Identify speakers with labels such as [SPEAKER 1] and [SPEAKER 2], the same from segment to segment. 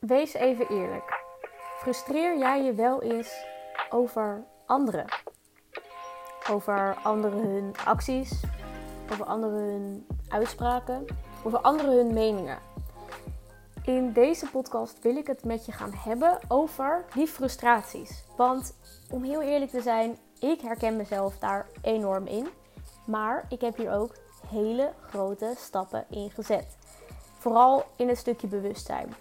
[SPEAKER 1] Wees even eerlijk. Frustreer jij je wel eens over anderen? Over anderen hun acties, over anderen hun uitspraken, over anderen hun meningen. In deze podcast wil ik het met je gaan hebben over die frustraties. Want om heel eerlijk te zijn, ik herken mezelf daar enorm in. Maar ik heb hier ook hele grote stappen in gezet. Vooral in het stukje bewustzijn.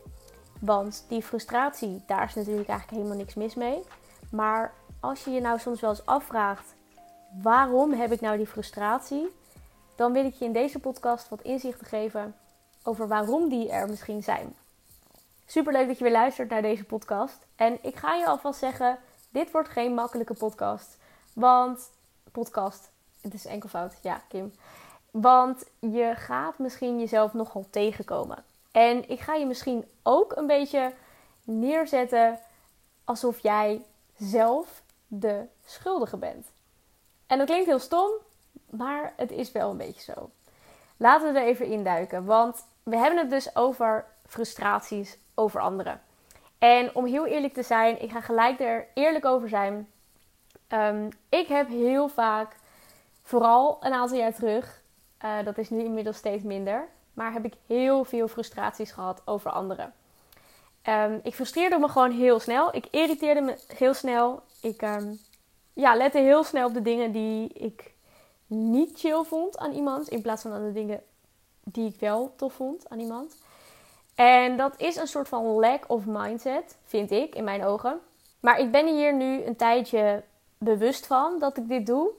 [SPEAKER 1] Want die frustratie, daar is natuurlijk eigenlijk helemaal niks mis mee. Maar als je je nou soms wel eens afvraagt, waarom heb ik nou die frustratie? Dan wil ik je in deze podcast wat inzichten geven over waarom die er misschien zijn. Super leuk dat je weer luistert naar deze podcast. En ik ga je alvast zeggen, dit wordt geen makkelijke podcast. Want, podcast, het is enkelvoud, ja Kim. Want je gaat misschien jezelf nogal tegenkomen. En ik ga je misschien ook een beetje neerzetten alsof jij zelf de schuldige bent. En dat klinkt heel stom, maar het is wel een beetje zo. Laten we er even induiken, want we hebben het dus over frustraties over anderen. En om heel eerlijk te zijn, ik ga gelijk er eerlijk over zijn. Um, ik heb heel vaak, vooral een aantal jaar terug, uh, dat is nu inmiddels steeds minder, maar heb ik heel veel frustraties gehad over anderen. Um, ik frustreerde me gewoon heel snel. Ik irriteerde me heel snel. Ik um, ja, lette heel snel op de dingen die ik niet chill vond aan iemand. In plaats van aan de dingen die ik wel tof vond aan iemand. En dat is een soort van lack of mindset, vind ik, in mijn ogen. Maar ik ben hier nu een tijdje bewust van dat ik dit doe.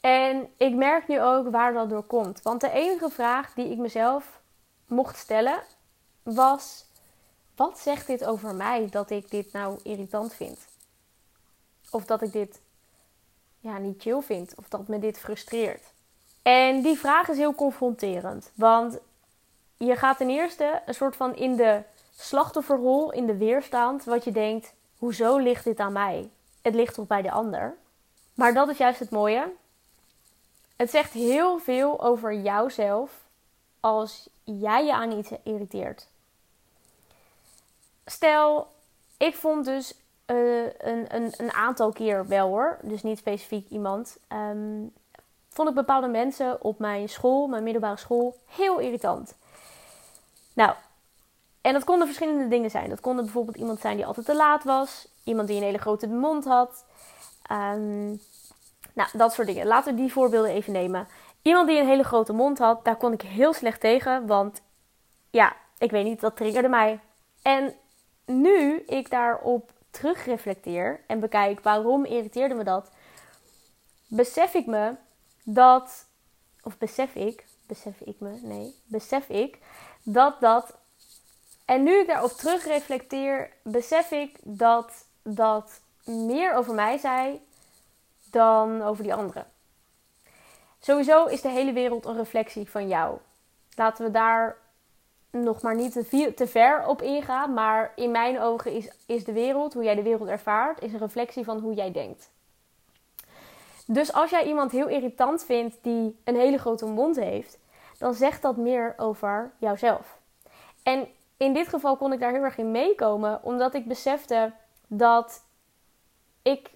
[SPEAKER 1] En ik merk nu ook waar dat door komt. Want de enige vraag die ik mezelf mocht stellen was: wat zegt dit over mij dat ik dit nou irritant vind? Of dat ik dit ja, niet chill vind, of dat me dit frustreert. En die vraag is heel confronterend, want je gaat ten eerste een soort van in de slachtofferrol, in de weerstand, wat je denkt: hoezo ligt dit aan mij? Het ligt toch bij de ander? Maar dat is juist het mooie. Het zegt heel veel over jouzelf als jij je aan iets irriteert. Stel, ik vond dus uh, een, een, een, aantal keer wel hoor, dus niet specifiek iemand. Um, vond ik bepaalde mensen op mijn school, mijn middelbare school, heel irritant. Nou, en dat konden verschillende dingen zijn. Dat konden bijvoorbeeld iemand zijn die altijd te laat was, iemand die een hele grote mond had. Um, nou, dat soort dingen. Laten we die voorbeelden even nemen. Iemand die een hele grote mond had, daar kon ik heel slecht tegen. Want ja, ik weet niet, dat triggerde mij. En nu ik daarop terugreflecteer en bekijk waarom irriteerde me dat, besef ik me dat, of besef ik, besef ik me, nee, besef ik dat dat, en nu ik daarop terugreflecteer, besef ik dat dat meer over mij zei dan over die anderen. Sowieso is de hele wereld een reflectie van jou. Laten we daar nog maar niet te, te ver op ingaan. Maar in mijn ogen is, is de wereld, hoe jij de wereld ervaart, is een reflectie van hoe jij denkt. Dus als jij iemand heel irritant vindt die een hele grote mond heeft, dan zegt dat meer over jouzelf. En in dit geval kon ik daar heel erg in meekomen, omdat ik besefte dat ik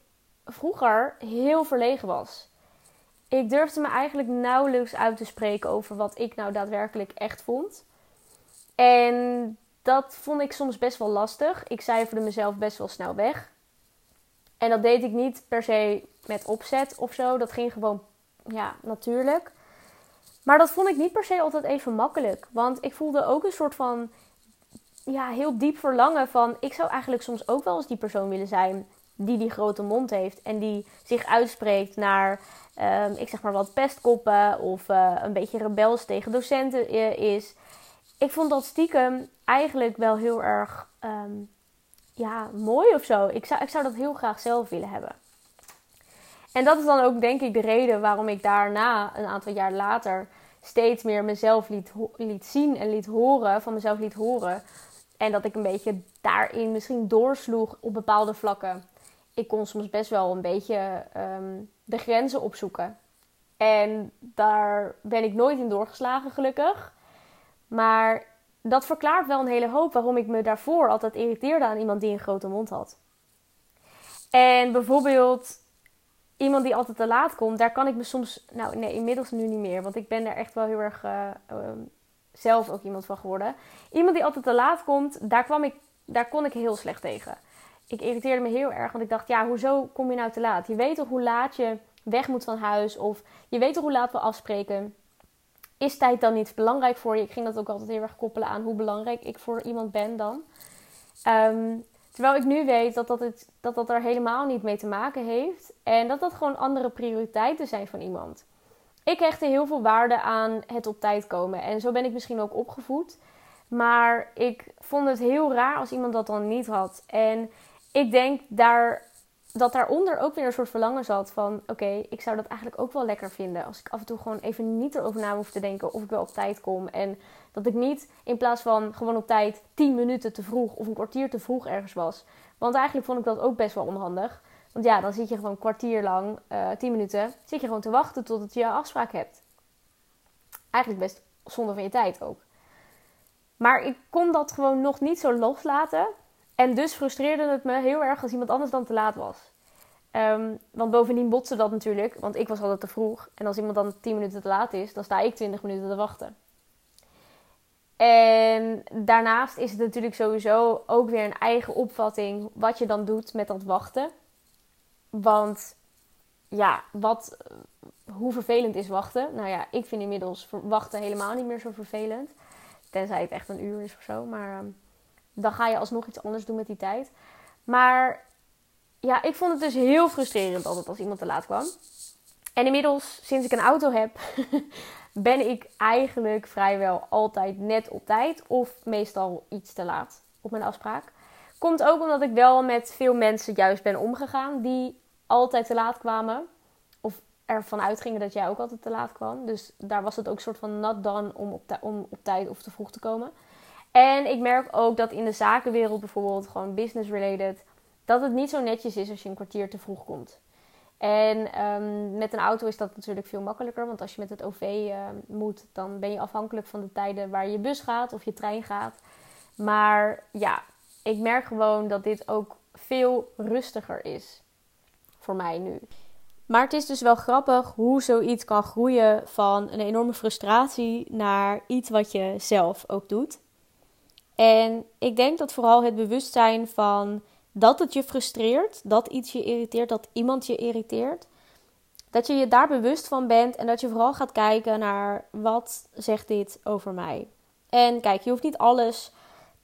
[SPEAKER 1] vroeger heel verlegen was. Ik durfde me eigenlijk nauwelijks uit te spreken over wat ik nou daadwerkelijk echt vond. En dat vond ik soms best wel lastig. Ik cijferde mezelf best wel snel weg. En dat deed ik niet per se met opzet of zo. Dat ging gewoon, ja, natuurlijk. Maar dat vond ik niet per se altijd even makkelijk. Want ik voelde ook een soort van, ja, heel diep verlangen van... Ik zou eigenlijk soms ook wel eens die persoon willen zijn die die grote mond heeft. En die zich uitspreekt naar, um, ik zeg maar wat, pestkoppen of uh, een beetje rebels tegen docenten uh, is ik vond dat stiekem eigenlijk wel heel erg um, ja, mooi of zo. Ik zou, ik zou dat heel graag zelf willen hebben. En dat is dan ook denk ik de reden waarom ik daarna, een aantal jaar later, steeds meer mezelf liet, liet zien en liet horen, van mezelf liet horen. En dat ik een beetje daarin misschien doorsloeg op bepaalde vlakken. Ik kon soms best wel een beetje um, de grenzen opzoeken. En daar ben ik nooit in doorgeslagen, gelukkig. Maar dat verklaart wel een hele hoop waarom ik me daarvoor altijd irriteerde aan iemand die een grote mond had. En bijvoorbeeld iemand die altijd te laat komt, daar kan ik me soms, nou nee, inmiddels nu niet meer, want ik ben daar echt wel heel erg uh, zelf ook iemand van geworden. Iemand die altijd te laat komt, daar, kwam ik, daar kon ik heel slecht tegen. Ik irriteerde me heel erg, want ik dacht, ja, hoezo kom je nou te laat? Je weet toch hoe laat je weg moet van huis, of je weet toch hoe laat we afspreken. Is tijd dan niet belangrijk voor je? Ik ging dat ook altijd heel erg koppelen aan hoe belangrijk ik voor iemand ben dan. Um, Terwijl ik nu weet dat dat, het, dat dat er helemaal niet mee te maken heeft. En dat dat gewoon andere prioriteiten zijn van iemand. Ik hechtte heel veel waarde aan het op tijd komen. En zo ben ik misschien ook opgevoed. Maar ik vond het heel raar als iemand dat dan niet had. En ik denk daar, dat daaronder ook weer een soort verlangen zat van... Oké, ik zou dat eigenlijk ook wel lekker vinden. Als ik af en toe gewoon even niet erover na hoef te denken of ik wel op tijd kom. En dat ik niet in plaats van gewoon op tijd 10 minuten te vroeg of een kwartier te vroeg ergens was. Want eigenlijk vond ik dat ook best wel onhandig. Want ja, dan zit je gewoon een kwartier lang, uh, eh, 10 minuten, zit je gewoon te wachten totdat je afspraak hebt. Eigenlijk best zonde van je tijd ook. Maar ik kon dat gewoon nog niet zo loslaten. En dus frustreerde het me heel erg als iemand anders dan te laat was. Um, want bovendien botste dat natuurlijk, want ik was altijd te vroeg. En als iemand dan 10 minuten te laat is, dan sta ik 20 minuten te wachten. En daarnaast is het natuurlijk sowieso ook weer een eigen opvatting wat je dan doet met dat wachten. Want ja, wat, hoe vervelend is wachten? Nou ja, ik vind inmiddels wachten helemaal niet meer zo vervelend. Tenzij het echt een uur is of zo. Maar ehm, dan ga je alsnog iets anders doen met die tijd. Maar ja, ik vond het dus heel frustrerend altijd als iemand te laat kwam. En inmiddels, sinds ik een auto heb, ben ik eigenlijk vrijwel altijd net op tijd of meestal iets te laat op mijn afspraak. Komt ook omdat ik wel met veel mensen juist ben omgegaan die altijd te laat kwamen. Of ervan uitgingen dat jij ook altijd te laat kwam. Dus daar was het ook een soort van nat dan om om op tijd of te vroeg te komen. En ik merk ook dat in de zakenwereld bijvoorbeeld, gewoon business related, dat het niet zo netjes is als je een kwartier te vroeg komt. En ehm, met een auto is dat natuurlijk veel makkelijker. Want als je met het OV ehm, moet, dan ben je afhankelijk van de tijden waar je bus gaat of je trein gaat. Maar ja, ik merk gewoon dat dit ook veel rustiger is voor mij nu. Maar het is dus wel grappig hoe zoiets kan groeien van een enorme frustratie naar iets wat je zelf ook doet. En ik denk dat vooral het bewustzijn van dat het je frustreert, dat iets je irriteert, dat iemand je irriteert. Dat je je daar bewust van bent en dat je vooral gaat kijken naar wat zegt dit over mij. En kijk, je hoeft niet alles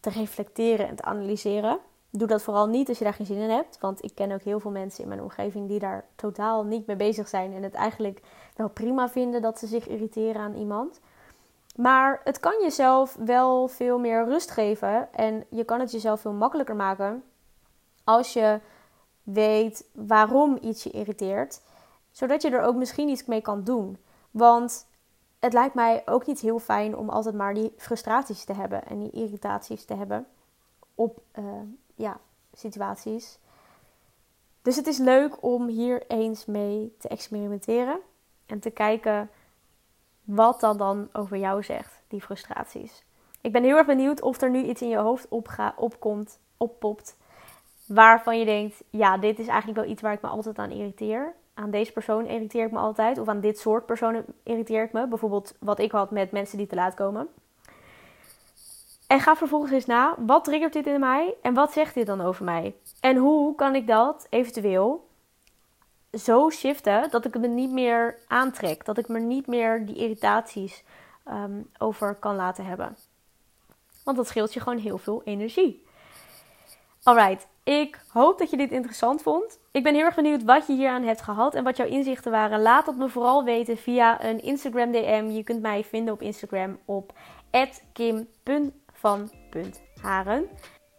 [SPEAKER 1] te reflecteren en te analyseren. Doe dat vooral niet als je daar geen zin in hebt. Want ik ken ook heel veel mensen in mijn omgeving die daar totaal niet mee bezig zijn. En het eigenlijk wel prima vinden dat ze zich irriteren aan iemand. Maar het kan jezelf wel veel meer rust geven. En je kan het jezelf veel makkelijker maken als je weet waarom iets je irriteert, zodat je er ook misschien iets mee kan doen. Want het lijkt mij ook niet heel fijn om altijd maar die frustraties te hebben en die irritaties te hebben op uh, ja, situaties. Dus het is leuk om hier eens mee te experimenteren en te kijken wat dat dan over jou zegt, die frustraties. Ik ben heel erg benieuwd of er nu iets in je hoofd opga, opkomt, oppopt waarvan je denkt: ja, dit is eigenlijk wel iets waar ik me altijd aan irriteer. Aan deze persoon irriteer ik me altijd. Of aan dit soort personen irriteer ik me. Bijvoorbeeld wat ik had met mensen die te laat komen. En ga vervolgens eens na: wat triggert dit in mij en wat zegt dit dan over mij? En hoe kan ik dat eventueel zo shiften dat ik me niet meer aantrek? Dat ik me niet meer die irritaties ehm, over kan laten hebben. Want dat scheelt je gewoon heel veel energie. Alright, ik hoop dat je dit interessant vond. Ik ben heel erg benieuwd wat je hier aan hebt gehad en wat jouw inzichten waren. Laat het me vooral weten via een Instagram DM. Je kunt mij vinden op Instagram op kim.van.haren.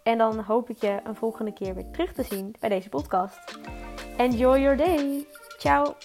[SPEAKER 1] En dan hoop ik je een volgende keer weer terug te zien bij deze podcast. Enjoy your day. Ciao.